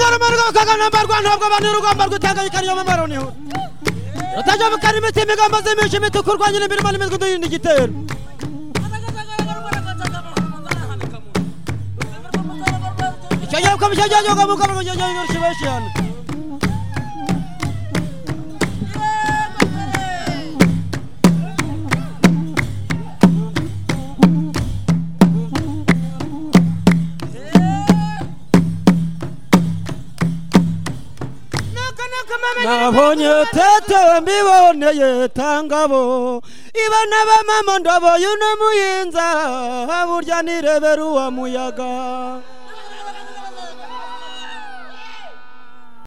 rwakaga nambarwa ntabwo abantu urugamba rwitanga ikariyo mamaro ni ho rutajya bukara imiti imigambo zimisha imituku urwanya imirimo n'imitwe duhinda igitero icyo gihe ukomeje ajya yoga mu kaboko cyo gihe kibeshi nabonye tete mbiboneye tangabo. Ibana bamama ndaboye uno muyinza. Burya nirebera uwa muyaga.